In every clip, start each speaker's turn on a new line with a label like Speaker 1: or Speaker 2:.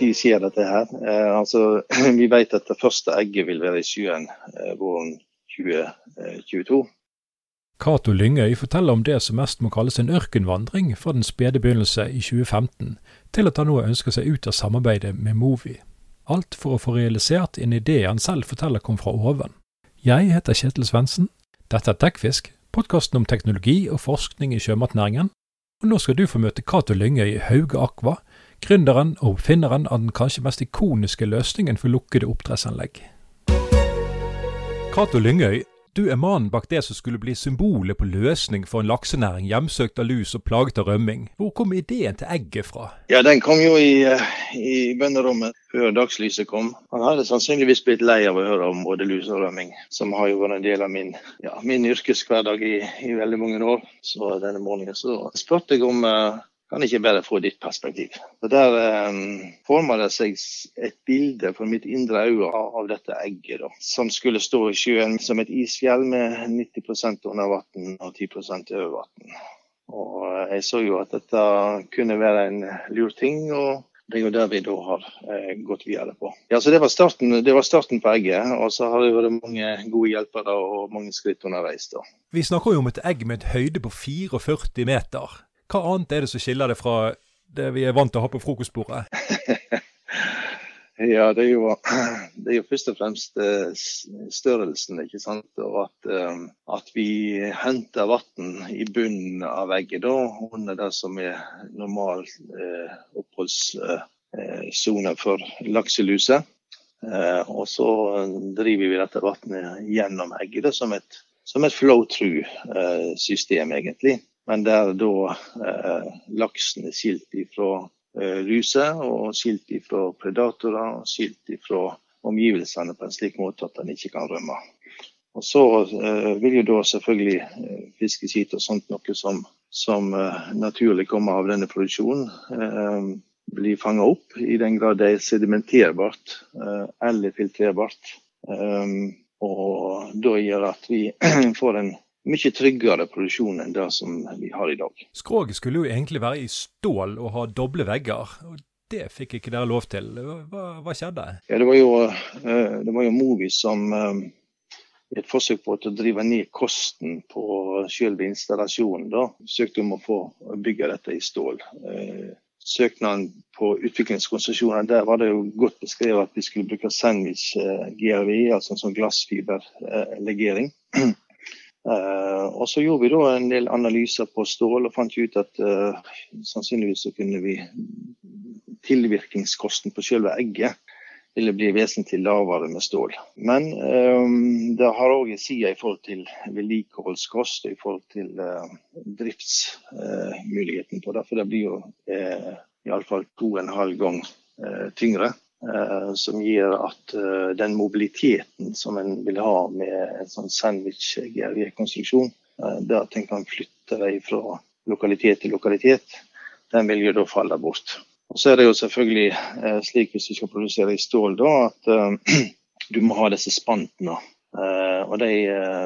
Speaker 1: når skjer dette her? Eh, altså, vi vet at det første egget vil være i sjøen eh, våren 2022.
Speaker 2: Cato Lyngøy forteller om det som mest må kalles en ørkenvandring fra den spede begynnelse i 2015 til at han nå ønsker seg ut av samarbeidet med Movi. Alt for å få realisert en idé han selv forteller kom fra oven. Jeg heter Kjetil Svendsen. Dette er Tekfisk, podkasten om teknologi og forskning i sjømatnæringen. Og nå skal du få møte Cato Lyngøy i Hauge Aqua, gründeren og oppfinneren av den kanskje mest ikoniske løsningen for lukkede oppdrettsanlegg. Cato Lyngøy, du er mannen bak det som skulle bli symbolet på løsning for en laksenæring hjemsøkt av lus og plaget av rømming. Hvor kom ideen til egget fra?
Speaker 1: Ja, Den kom jo i, eh, i bønderommet før dagslyset kom. Han hadde sannsynligvis blitt lei av å høre om både lus og rømming, som har jo vært en del av min, ja, min yrkeshverdag i, i, veldig mange år. Så denne morgenen så spurte jeg om uh, kan ikke bare få ditt perspektiv. Og Der eh, forma det seg et bilde for mitt indre øye av dette egget, da, som skulle stå i sjøen som et isfjell med 90% under vann og 10 over vann. Og eh, jeg så jo at dette kunne være en lur ting, og det er jo der vi da har eh, gått videre på. Ja, så det var, starten, det var starten på egget, og så har det vært mange gode hjelpere og mange skritt underveis. da.
Speaker 2: Vi snakker jo om et egg med et høyde på 44 meter. Hva annet er det som skiller det fra det vi er vant til å ha på frokostbordet?
Speaker 1: ja, det er, jo, det er jo først og fremst eh, størrelsen, ikke sant. Og at, eh, at vi henter vann i bunnen av veggen da, under det som er normal eh, oppholdssone for lakseluset. og så driver vi dette vannet gjennom egget som et, som et flow-through-system, egentlig. Men der da eh, laksen er skilt ifra eh, luser, og skilt ifra predatorer, og skilt ifra omgivelsene på en slik måte at den ikke kan rømme. Og Så eh, vil jo da selvfølgelig eh, fiskeskit og sånt noe som, som eh, naturlig kommer av denne produksjonen, eh, bli fanga opp i den grad det er sedimenterbart eh, eller filtrerbart. og da gjør at vi får en mye tryggere produksjon enn det som vi har i dag.
Speaker 2: Skroget skulle jo egentlig være i stål og ha doble vegger. og Det fikk ikke dere lov til. Hva, hva skjedde?
Speaker 1: Ja, det var jo, eh, det var jo Movi som eh, i et forsøk på å drive ned kosten på selve installasjonen, da, søkte om å få bygge dette i stål. Eh, søknaden på utviklingskonsesjoner, der var det jo godt beskrevet at vi skulle bruke sandwich GRV, altså en sånn glassfiberlegering. Uh, og Så gjorde vi da en del analyser på stål og fant ut at uh, sannsynligvis så kunne vi tilvirkningskosten på selve egget ville bli vesentlig lavere med stål. Men um, det har òg en side i forhold til vedlikeholdskost og i forhold til uh, driftsmuligheten på det. For det blir jo uh, iallfall to og en halv gang tyngre. Eh, som gir at eh, den mobiliteten som en vil ha med en sånn sandwich-GRV-konstruksjon, eh, der at en kan flytte deg fra lokalitet til lokalitet, den vil jo da falle bort. Og Så er det jo selvfølgelig slik hvis du skal produsere i stål, da, at du må ha disse spantene. og De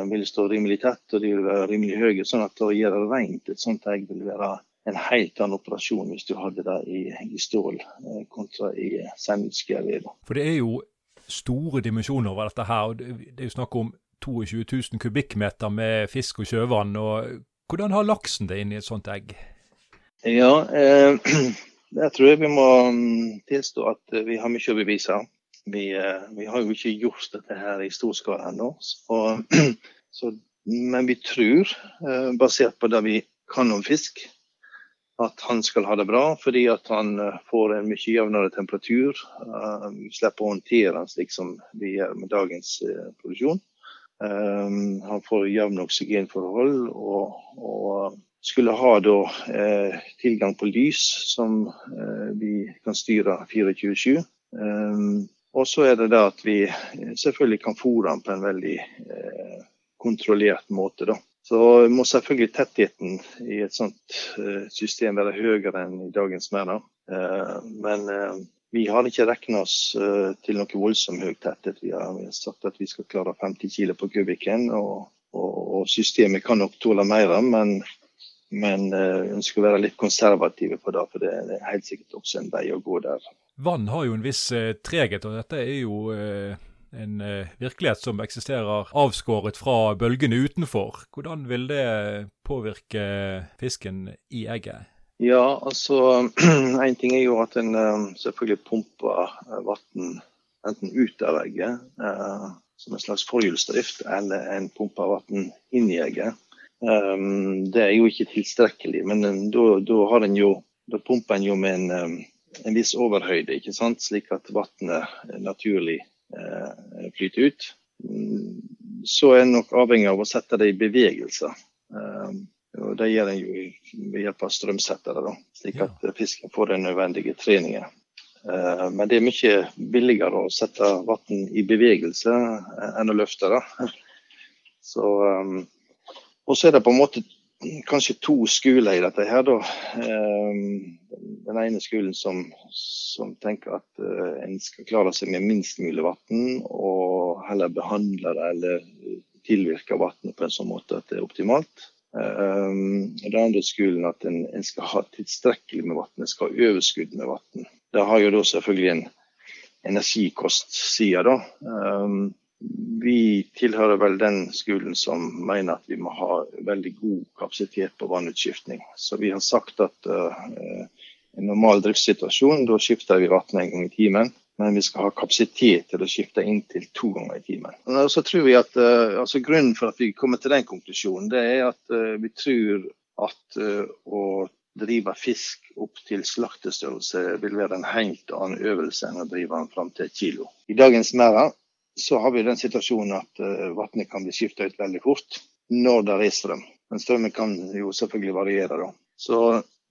Speaker 1: vil stå rimelig tett og de vil være rimelig høye, sånn at å gjøre rent et sånt egg vil være en helt annen operasjon hvis du hadde det i, i stål eh, kontra i sandwichgevir.
Speaker 2: For det er jo store dimensjoner over dette her. og Det er jo snakk om 22 000 kubikkmeter med fisk og sjøvann. og Hvordan har laksen det inni et sånt egg?
Speaker 1: Ja, eh, der tror jeg vi må mm, tilstå at vi har mye å bevise. Vi, eh, vi har jo ikke gjort dette her i stor skala ennå. Men vi tror, eh, basert på det vi kan om fisk, at han skal ha det bra, fordi at han eh, får en mye jevnere temperatur. Um, slipper å håndtere han slik som vi gjør med dagens uh, produksjon. Um, han får jevne oksygenforhold og, og, skulle ha da uh, tilgang på lys som vi kan styre 24-7. Um, og så er det det at vi selvfølgelig kan fôre den på en veldig kontrollert måte. da. Så må selvfølgelig tettheten i et sånt eh, system være høyere enn i dagens merder. Eh, men eh, vi har ikke regna oss til noe voldsomt høy tetthet. Vi har, sagt at vi skal klare 50 kg på kubikken. Og, og, og, systemet kan nok tåle mer, men, men ønsker å være litt konservative på det. For det er helt sikkert også en vei å gå der.
Speaker 2: Vann har jo en viss treghet, og dette er jo en eh, virkelighet som eksisterer avskåret fra bølgene utenfor. Hvordan vil det påvirke fisken i egget?
Speaker 1: Ja, altså En ting er jo at en eh, selvfølgelig pumper eh, vann enten ut av egget som en slags forhjulsdrift, eller en pumper vann inn i egget. Det er jo ikke tilstrekkelig, men da har en jo da pumper en jo med en, en viss overhøyde, ikke sant? slik at vannet naturlig eh, flyter ut. Så er en nok avhengig av å sette det i bevegelse. Eh, og Det gjør en jo ved hjelp av strømsettere, da, slik at fisken får den nødvendige treningen. Eh, men det er mye billigere å sette vann i bevegelse enn å løfte det. Så, og så er det på en måte kanskje to skoler i dette. her da. Ehm, den ene skolen som, som tenker at uh, en skal klare seg med minst mulig vann, og heller behandle det eller tilvirke vannet på en sånn måte at det er optimalt. Um, den andre skolen at en, en, skal ha tilstrekkelig med vann, en skal ha overskudd med vann. Det har jo da selvfølgelig en energikostside. da. Vi tilhører vel den skolen som mener at vi må ha veldig god kapasitet på vannutskiftning. Så vi har sagt at uh, en normal driftssituasjon, da skifter vi vann en gang i timen. Men vi skal ha kapasitet til å skifte inntil to ganger i timen. Og så tror vi at, uh, altså Grunnen for at vi kommer til den konklusjonen, det er at uh, vi tror at å drive fisk opp til slaktestørrelse vil være en helt annen øvelse enn å drive den fram til et kilo. I dagens merder så har vi den situasjonen at uh, vannet kan bli skifta ut veldig fort når det er strøm. Men strømmen kan jo selvfølgelig variere. da. Så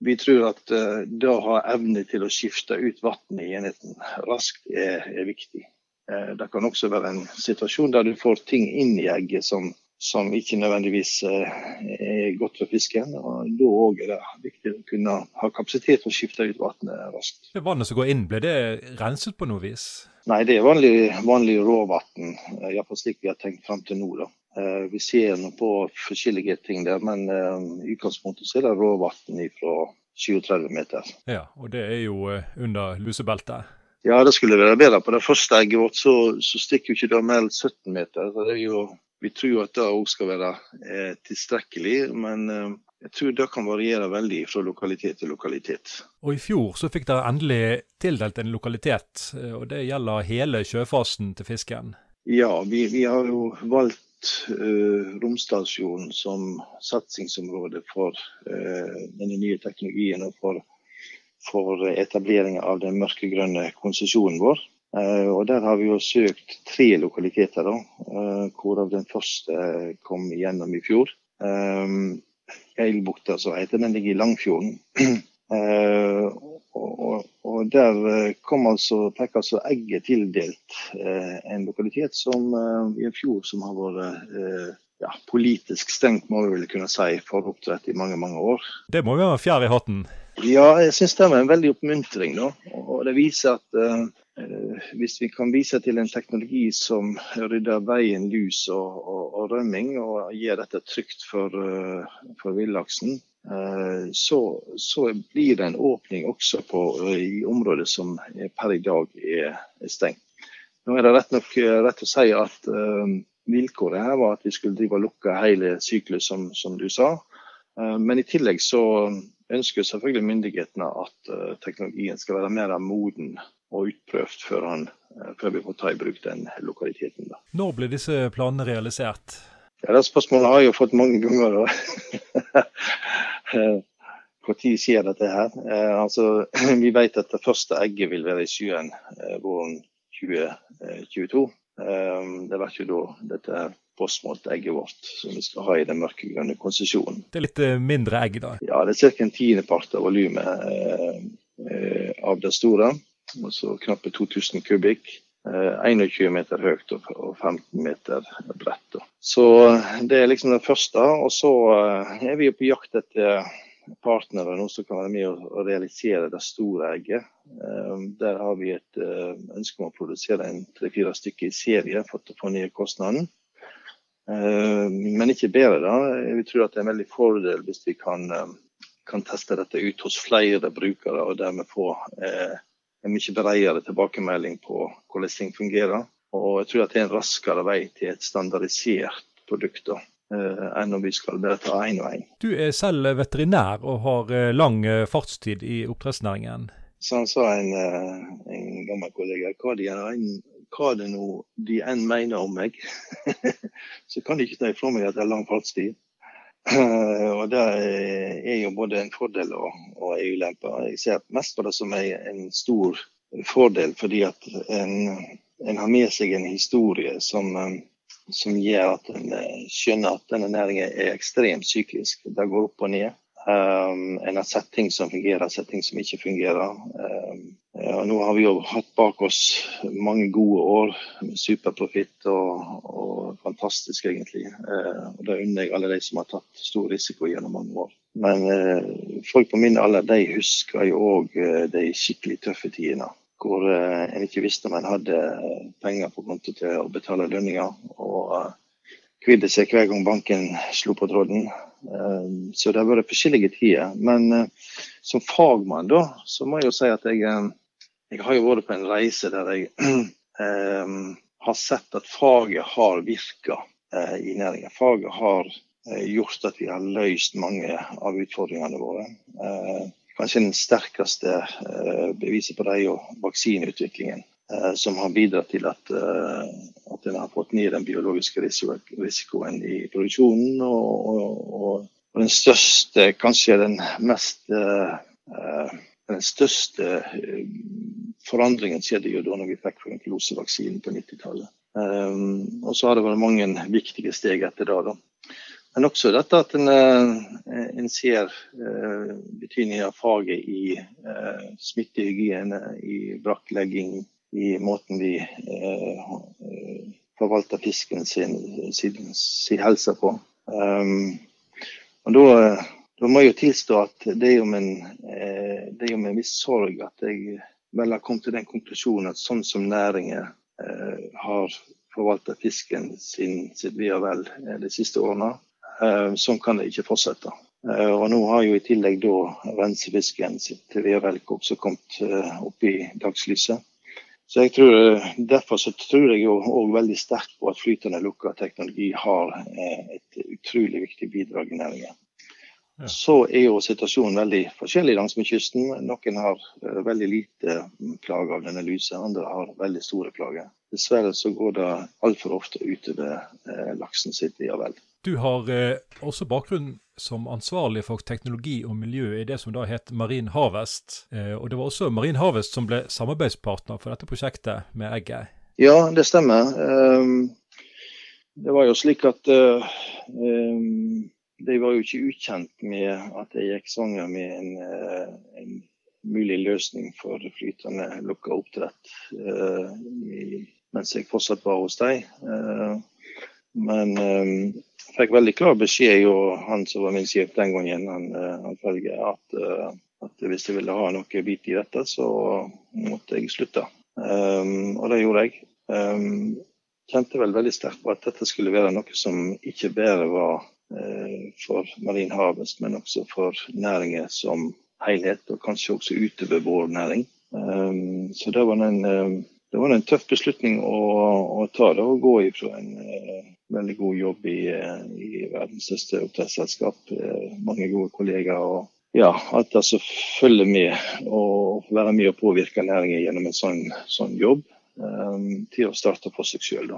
Speaker 1: vi tror at uh, det å ha evne til å skifte ut vannet i enheten raskt er, er viktig. Uh, det kan også være en situasjon der du får ting inn i egget som som ikke nødvendigvis eh, er godt for fisken. og Da òg er det viktig å kunne ha kapasitet for å skifte ut vannet raskt.
Speaker 2: Det vannet som går inn, ble det renset på noe vis?
Speaker 1: Nei, det er vanlig, vanlig råvann. Eh, iallfall slik vi har tenkt fram til nå. da. Eh, vi ser nå på forskjellige ting der, men i utgangspunktet så er det råvann fra 20-30 meter.
Speaker 2: Ja, og det er jo under lusebeltet?
Speaker 1: Ja, det skulle være bedre. På det første egget vårt så, så stikker jo ikke det mer enn 17 meter. så det er jo vi tror at det òg skal være eh, tilstrekkelig, men eh, jeg tror det kan variere veldig fra lokalitet til lokalitet.
Speaker 2: Og I fjor så fikk dere endelig tildelt en lokalitet, eh, og det gjelder hele sjøfasen til fisken?
Speaker 1: Ja, vi, vi har jo valgt Romsdalsfjorden som satsingsområde for denne nye teknologien og for, for etableringa av den mørkegrønne konsesjonen vår. Eh, og Der har vi jo søkt tre lokaliteter, da, eh, hvorav den første kom gjennom i fjor. Geilbukta, som heter den, ligger i Langfjorden. Eh, og, og, Der kom altså, fikk altså egget tildelt en lokalitet som i en fjord som har vært ja, politisk stengt, må vi vel kunne si, for oppdrett i mange mange år.
Speaker 2: Det må jo være fjær i hatten?
Speaker 1: Ja, jeg syns det var en veldig oppmuntring. Da. Og det viser at Eh, hvis vi kan vise til en teknologi som rydder veien lus og, og, og rømming, og gjør dette trygt for, eh, for villaksen, eh, så, så, blir det en åpning også på, i områder som per i dag er, er stengt. Nå er det rett nok rett å si at vilkåret her var at vi skulle drive og lukke hele syklusen, som, som, du sa. Men i tillegg så ønsker selvfølgelig myndighetene at teknologien skal være mer moden og utprøvd før, han, eh, før, vi får ta i bruk den lokaliteten. Da.
Speaker 2: Når blir disse planene realisert?
Speaker 1: Ja, Det spørsmålet har jeg jo fått mange ganger. Når skjer dette her? Eh, altså, vi vet at det første egget vil være i sjøen eh, våren 2022. Det blir ikke da dette postmålt-egget vårt som vi skal ha i den mørkegrønne konsesjonen.
Speaker 2: Det er litt mindre egg, da?
Speaker 1: Ja, det er ca. en tiendepart av volumet av det store altså knappe 2000 kubikk. 21 eh, meter høyt og 15 meter bredt. Så det er liksom det første. Og så eh, er vi på jakt etter partnere nå som kan være med å realisere det store egget. Eh, der har vi et ønske om å produsere en tre-fire stykker i serie for å få ned kostnaden. Men ikke bedre, da. Vi tror at det er en veldig fordel hvis vi kan, kan teste dette ut hos flere brukere og dermed få en mye bredere tilbakemelding på hvordan ting fungerer. Og jeg tror at det er en raskere vei til et standardisert produkt da, eh, enn om vi skal bare ta én og én.
Speaker 2: Du er selv veterinær og har eh, lang eh, fartstid i oppdrettsnæringen.
Speaker 1: Sånn sa en, en gammel kollega. Hva de, hva det nå de enn mener om meg, så kan de ikke ta ifra meg at jeg har lang fartstid. og Det er jo både en fordel og, og en ulempe. Jeg ser mest på det som en stor fordel, fordi at en en har med seg en historie som, um, som gjør at en uh, skjønner at denne næringen er ekstremt syklisk. Det går opp og ned. Um, en har sett ting som fungerer, sett ting som ikke fungerer. Um, og nå har vi jo hatt bak oss mange gode år med superprofitt og, og fantastisk, egentlig. Eh, og Det unner jeg alle de som har tatt stor risiko gjennom mange år. Men eh, folk på min alder de husker jo òg uh, de skikkelig tøffe tidene hvor eh, en ikke visste om en hadde eh, penger på konto til å betale lønninger. Og eh, kvidde seg hver gang banken slo på tråden. Så det har vært forskjellige tider. Men som fagmann da, så må jeg jo si at jeg, jeg har jo vært på en reise der jeg har sett at faget har virka i næringen. Faget har gjort at vi har løst mange av utfordringene våre kanskje den sterkeste eh, beviset på det er jo vaksineutviklingen. Eh, som har bidratt til at, eh, at en har fått ned den biologiske risikoen i produksjonen. Og, og, og den største, kanskje den mest den største forandringen skjedde jo da når vi fikk frankulosevaksinen på 90-tallet. Um, og så har det vært mange viktige steg etter det. da. Men også dette at en, eh, en ser uh, betydningen av faget i uh, smittehygiene, i brakklegging, i måten vi forvalter fisken sin, sin, sin helse på. Um, og da, må jeg jo tilstå at det er jo med en, det er jo med en viss sorg at jeg vel har kommet til den konklusjonen at sånn som næringen har forvalta fisken sin, sitt ve og vel de siste årene, Eh, sånn kan det ikke fortsette. Eh, og nå har jo i tillegg da rensefisken sitt vedvelk også kommet eh, opp i dagslyset. Så jeg tror, Derfor så tror jeg òg veldig sterkt på at flytende lukka teknologi har et utrolig viktig bidrag i næringen. Ja. Så er jo situasjonen veldig forskjellig langs med kysten. Noen har veldig lite plager av denne lusa, andre har veldig store plager. Dessverre så går det altfor ofte utover laksen sitt i vel.
Speaker 2: Du har eh, også bakgrunn som ansvarlig for teknologi og miljø i det som da het Marin Harvest. Eh, og det var også Marin Harvest som ble samarbeidspartner for dette prosjektet med egget?
Speaker 1: Ja, det stemmer. Um, det var jo slik at uh, um, de var jo ikke ukjent med at jeg gikk svanger med en, uh, en mulig løsning for flytende lukka oppdrett uh, i, mens jeg fortsatt var hos dem. men um, fikk veldig klar beskjed, og han som var min sjef den gangen, han, eh, han følger, at, uh, at, hvis jeg ville ha noe bit i dette, så måtte jeg slutte. Um, og det gjorde jeg. Um, kjente vel veldig sterkt på at dette skulle være noe som ikke bare var uh, for Marin Harvest, men også for næringer som helhet, og kanskje også utover vår næring. Um, så det var en, det var en tøff beslutning å, å ta det, og gå ifra en uh, veldig god jobb i, eh, i verdens største oppdrettsselskap. Eh, mange gode kollegaer. og ja, alt det som følger med og være med og påvirke næringen gjennom en sånn, sånn jobb um, til å starte for seg sjøl.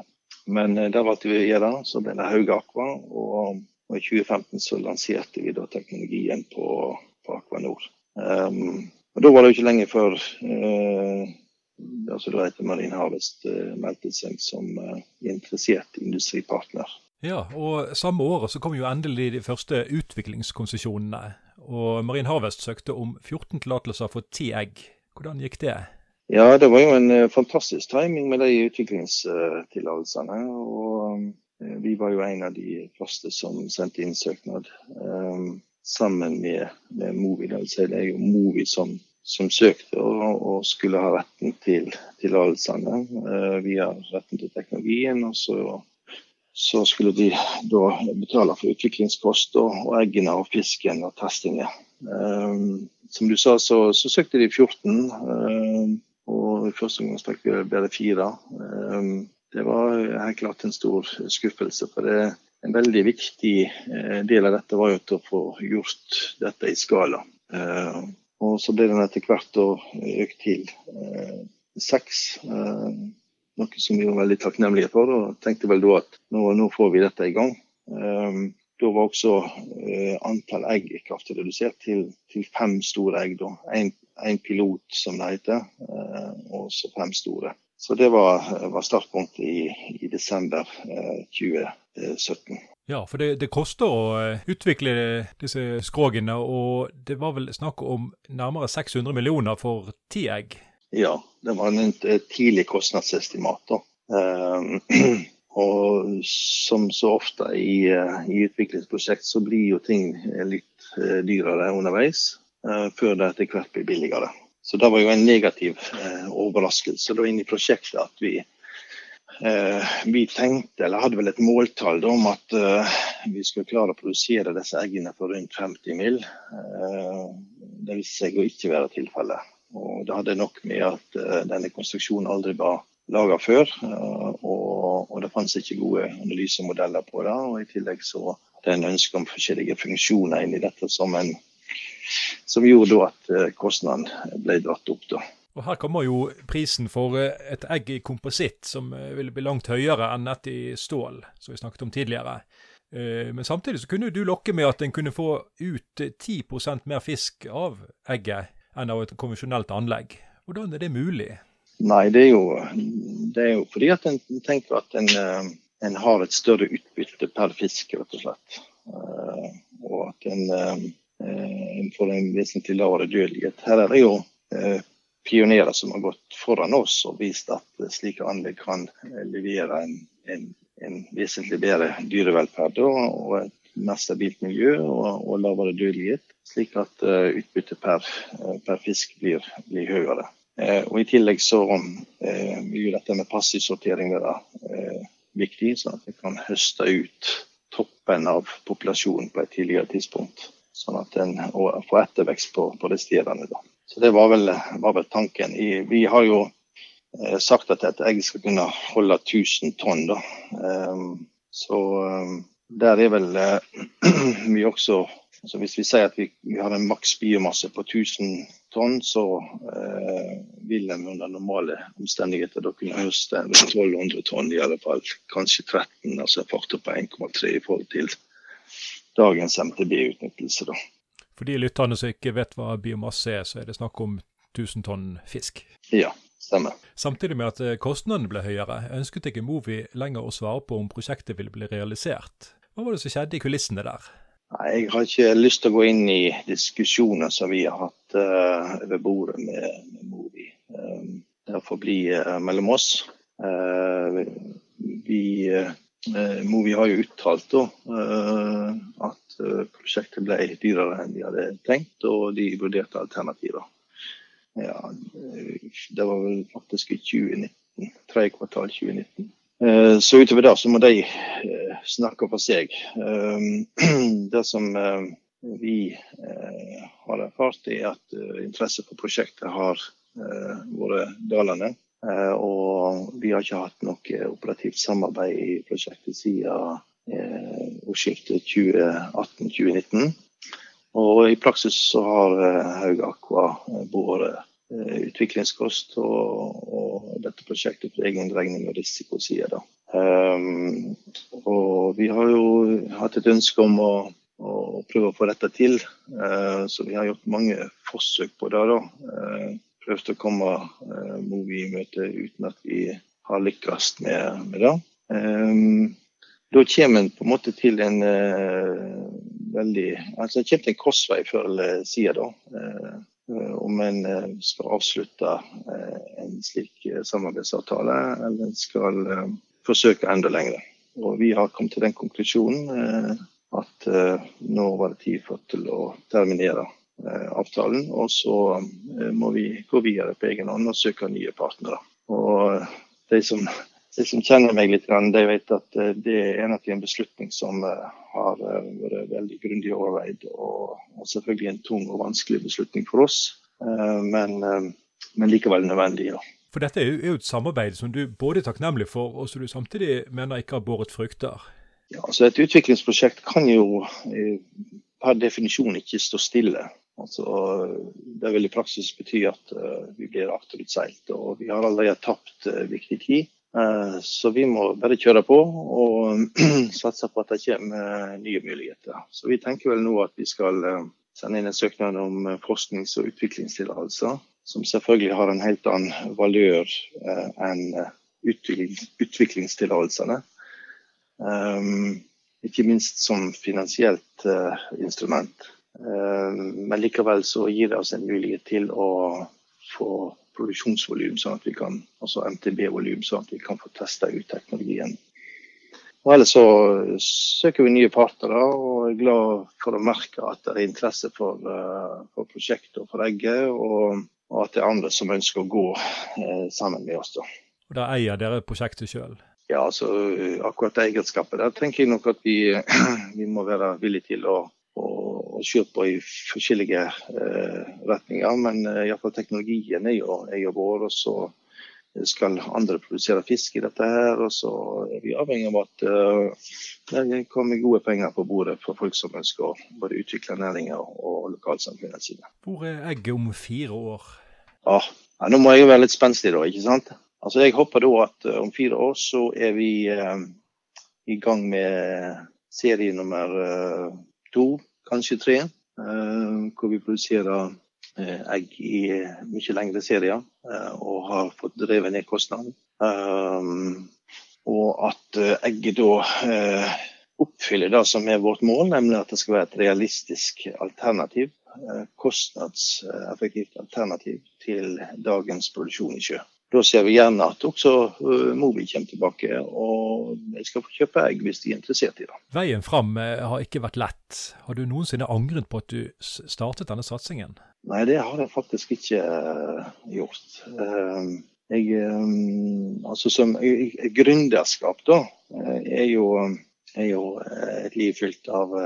Speaker 1: Men uh, det valgte vi å gjøre. Så ble det Hauge Aqua. Og, og, i 2015 så lanserte vi da teknologien på, på Aquanor. Um, og Da var det jo ikke lenge før uh, altså da heter Marine Harvest uh, meldte seg som uh, interessert industripartner.
Speaker 2: Ja, og Samme året så kom jo endelig de første utviklingskonsesjonene. og Marine Harvest søkte om 14 tillatelser for 10 egg. Hvordan gikk det?
Speaker 1: Ja, Det var jo en fantastisk timing med de utviklingstillatelsene. og Vi var jo en av de første som sendte inn søknad. Um, sammen med, med Movi. Det, er jo Movi som som søkte og, og, skulle ha retten til tillatelsene eh, via retten til teknologien. og så, så skulle de da betale for utviklingskost og, og eggene og fisken og testingen. Som du sa, så, så, søkte de 14. Um, og i første omgang fikk vi bare fire. Det var helt klart en stor skuffelse. for det en veldig viktig del av dette var jo å få gjort dette i skala. Og så ble den etter hvert økt til seks. Noe som vi var veldig takknemlige for, og tenkte vel da at nå, nå får vi dette i gang. Da var også antall egg kraftig redusert til, til, fem store egg. Én pilot, som det heter, og så fem store. Så det var, var startpunktet i, i desember uh, 2017.
Speaker 2: Ja, for det, det, koster å utvikle disse skrogene, og det var vel snakk om nærmere 600 millioner for ti egg?
Speaker 1: Ja, det var en tidlig kostnadsestimat. Um, og som så ofte i, eh, i, utviklingsprosjekt, så blir jo ting litt dyrere underveis, før det etter hvert blir billigere. Så det var jo en negativ eh, overraskelse da inn i prosjektet at vi, vi tenkte, eller hadde vel et måltall da, om at vi skulle klare å produsere disse eggene for rundt 50 mill. det viste seg å ikke være tilfellet. Og det hadde nok med at uh, denne konstruksjonen aldri var laga før. Uh, og, og, det fantes ikke gode analysemodeller på det. Og i tillegg så hadde en ønske om forskjellige funksjoner inn i dette som, en, som gjorde at uh, kostnaden ble dratt opp. da.
Speaker 2: Og Her kommer jo prisen for et egg i kompositt, som ville bli langt høyere enn et i stål, som vi snakket om tidligere. Men samtidig så kunne du lokke med at en kunne få ut 10% mer fisk av egget enn av et konvensjonelt anlegg. Hvordan er det mulig?
Speaker 1: Nei, det er jo, det er jo fordi at en tenker at en, eh, en, har et større utbytte per fisk, rett og slett. Eh, og at en, eh, en vesentlig lavere dødelighet. Her er det jo pionerer som har gått foran oss og vist at slike anlegg kan levere en, en, en vesentlig bedre dyrevelferd og et mer stabilt miljø og, og lavere dødelighet slik at utbyttet per, per, fisk blir, blir høyere. Og I tillegg så vil dette med passivsortering være viktig, sånn at vi kan høste ut toppen av populasjonen på et tidligere tidspunkt. Sånn at en får ettervekst på, på resterende. Da. Så Det var vel, var vel tanken. I, vi har jo sagt at et egg skal kunne holde 1000 tonn. Da. Um, så um, der er vel vi også Altså hvis vi sier at vi, vi har en maks biomasse på 1000 tonn, så eh, vil en under normale omstendigheter da kunne høste 1200 tonn, i alle fall kanskje 13, altså en faktor på 1,3 i forhold til dagens MTB-utnyttelse. da.
Speaker 2: For de lytterne som ikke vet hva biomasse er, så er det snakk om 1000 tonn fisk?
Speaker 1: Ja, stemmer.
Speaker 2: Samtidig med at eh, kostnadene ble høyere, ønsket ikke Movi lenger å svare på om prosjektet ville bli realisert. Hva var det som skjedde i kulissene der?
Speaker 1: Nei, Jeg har ikke lyst til å gå inn i diskusjoner som vi har hatt uh, over bordet med, med Movi. Um, det får bli uh, mellom oss. Uh, vi, Movi har jo uttalt da, at prosjektet ble dyrere enn de hadde tenkt, og de vurderte alternativer. Ja, det var vel faktisk i 2019, tredje kvartal 2019. Eh, så utover det så må de eh, snakke for seg. Eh, det som vi har erfart, er at interesse for prosjektet har vært dalende. Og vi har ikke hatt noe operativt samarbeid i prosjektet siden årsskiftet 2018-2019. Og i praksis så har Haug Aqua Eh, utviklingskost og, og, dette prosjektet for egen regning og risikoside. Um, og vi har jo hatt et ønske om å, å prøve å få dette til, uh, så vi har gjort mange forsøk på det. da. Uh, prøvd å komme eh, Movi i møte uten at vi har lykkes med, med det. Um, da kommer en på en måte til en uh, veldig altså en kommer til en korsvei før eller siden. da. Uh, om en uh, skal avslutte en slik samarbeidsavtale, eller en skal forsøke enda lenger. Og vi har kommet til den konklusjonen at nå var det tid for til å terminere avtalen. Og så må vi gå videre på egen hånd og søke nye partnere. Og de som de som kjenner meg litt, de vet at eh, det er egentlig en beslutning som eh, har eh, vært veldig grundig overveid, og, selvfølgelig en tung og vanskelig beslutning for oss, men, men likevel nødvendig. Ja.
Speaker 2: For dette er jo et samarbeid som du både er takknemlig for, og som du samtidig mener ikke har båret frukter.
Speaker 1: Ja, altså Et utviklingsprosjekt kan jo eh, per definisjon ikke stå stille. Altså, det vil i praksis bety at uh, vi blir akterutseilt, og vi har allerede tapt uh, viktig tid. Uh, så vi må bare kjøre på og satse på at det kommer nye muligheter. Så vi tenker vel nå at vi skal sende inn en søknad om forsknings- og utviklingstillatelser som selvfølgelig har en helt annen valør eh, enn eh, utviklingstillatelsene. Ikke minst som finansielt instrument. Um, men likevel så gir det oss en mulighet til å få produksjonsvolum, sånn at vi kan, altså MTB-volum, sånn at vi kan få testa ut teknologien. Og Ellers så søker vi nye partnere og er glad for å merke at det er interesse for, uh, for prosjektet og for egget. Og og at det er andre som ønsker å gå eh, sammen med oss. da.
Speaker 2: Og Da eier dere prosjektet sjøl?
Speaker 1: Ja, altså akkurat eierskapet der tenker jeg nok at vi, vi må være villige til å, å på i forskjellige eh, retninger. Men eh, iallfall teknologien er jo, er jo vår. og så skal andre produsere fisk i dette her, og så er vi avhengig av at uh, det kommer gode penger på bordet for folk som ønsker å både utvikle næringa og lokalsamfunnene sine.
Speaker 2: Hvor er egget om fire år?
Speaker 1: Ah, ja, nå må jeg jo være litt spenstig, da. ikke sant? Altså, Jeg håper da at uh, om fire år så er vi uh, i gang med serie nummer uh, to, kanskje tre. hvor vi produserer egg i mye lengre serier og har fått drevet ned kostnaden. og at egget da oppfyller det som er vårt mål, nemlig at det skal være et realistisk alternativ Eh, kostnadseffektivt alternativ til dagens produksjon i sjø. Da ser vi gjerne at også eh, Movi kommer tilbake, og de skal få kjøpe egg hvis de er interessert i det.
Speaker 2: Veien fram eh, har ikke vært lett. Har du noensinne angret på at du startet denne satsingen?
Speaker 1: Nei, det har jeg faktisk ikke gjort. Jeg, altså som gründerskap, da, er jo, er jo et liv fylt av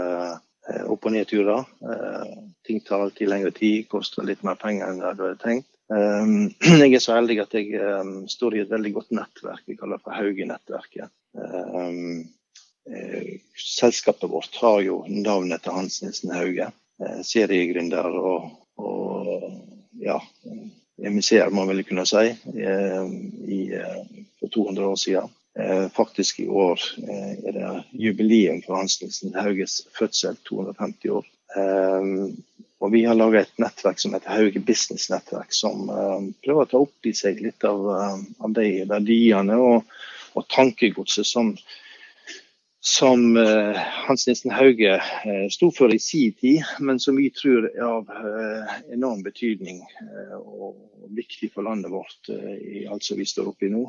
Speaker 1: Eh, opp- og nedturer. Eh, ting tar alltid lengre tid, koster litt mer penger enn du hadde tenkt. Eh, jeg er så heldig at jeg står i et veldig godt nettverk. Vi kaller det for Hauge-nettverket. Selskapet vårt har jo navnet til Hans Nilsen Hauge. Seriegründer og, og ja, emissær, må man vel kunne si, i, for 200 år siden. Eh, faktisk i år eh, er det jubileum for Hans Nilsen Hauges fødsel, 250 år. Og vi har laga et nettverk som heter Hauge Business Nettverk, som prøver å ta opp i seg litt av, av de verdiene og, og tankegodset som som uh, Hans Nissen Hauge sto for i sin tid, men som vi tror er av enorm betydning og viktig for landet vårt i alt som vi står oppe i nå.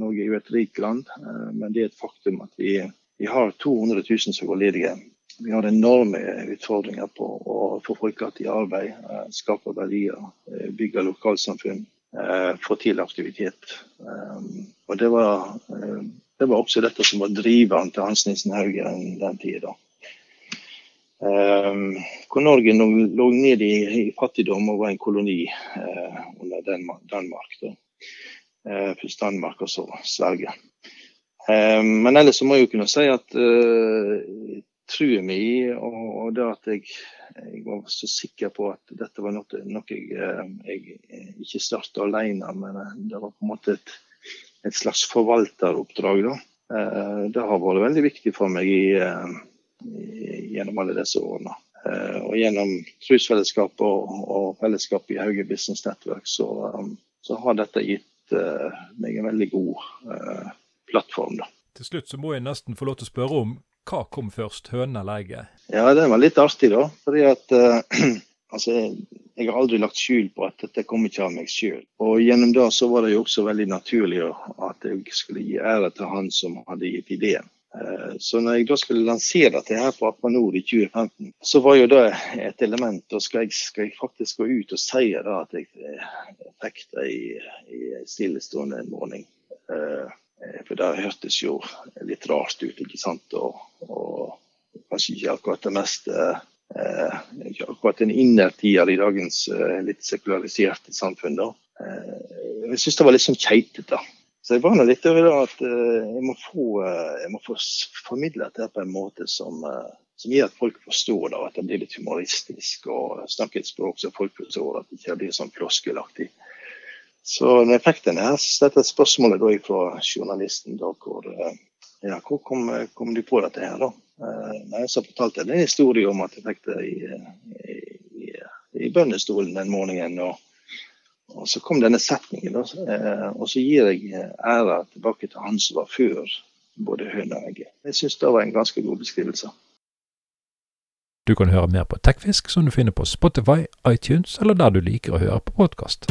Speaker 1: Norge er jo et rikt land, men det er et faktum at vi, vi har 200 000 som går ledige. Vi har enorme utfordringer på å få folk i arbeid, skape verdier, bygge lokalsamfunn, få til aktivitet. Og det var det var også dette som var driveren til Hans Nilsen Hauge den, tida. Hvor Norge lå ned i, fattigdom og var en koloni under Danmark. Først Danmark og så Sverige. Men ellers må jeg jo kunne si at trua mi og, og, det at jeg, jeg, var så sikker på at dette var noe, noe jeg, jeg ikke starta alene, men det var på en måte et et slags forvalteroppdrag. Da. Eh, det har vært veldig viktig for meg i, eh, i, gjennom alle disse årene. Eh, og gjennom trosfellesskapet og, og fellesskapet i Hauge Business Network, så, så, har dette gitt meg en veldig god plattform. Da.
Speaker 2: Til slutt så må jeg nesten få lov til å spørre om hva kom først, høna eller egget?
Speaker 1: Ja, det var litt artig, da. fordi at Altså, jeg har aldri lagt skjul på at dette kom ikke av meg sjøl. Og gjennom det så var det jo også veldig naturlig at jeg skulle gi ære til han som hadde gitt ideen. Eh, så når jeg da skulle lansere dette her på Aquanor i 2015, så var jo det et element. Da skal jeg, skal jeg faktisk gå ut og si da at jeg, jeg fikk det i, i stillestående en morgen. Eh, for det hørtes jo litt rart ut, ikke sant. Og, og kanskje ikke akkurat det mest eh, akkurat en innertier i dagens eh, litt sekulariserte samfunn. da. Eh, jeg syns det var litt sånn keitete. Så jeg var nå litt over det at uh, jeg, må få, jeg må få formidle dette på en måte som, som gjør at folk forstår det, at det blir litt humoristisk og snakke et språk som folk forstår, at det ikke blir sånn floskelaktig. Så når jeg fikk så dette spørsmålet da fra journalisten, da, hvor, ja, hvor kom, kom, du på dette her, da? Nei, så fortalte jeg en historie om at jeg fikk det i, i, i, bøndestolen den morgenen. og og så kom denne setningen, da, eh, og så gir jeg eh, æra tilbake til han som var før både høna og egget. Jeg syns det var en ganske god beskrivelse.
Speaker 2: Du kan høre mer på Tekfisk, som du finner på Spotify, iTunes eller der du liker å høre på podkast.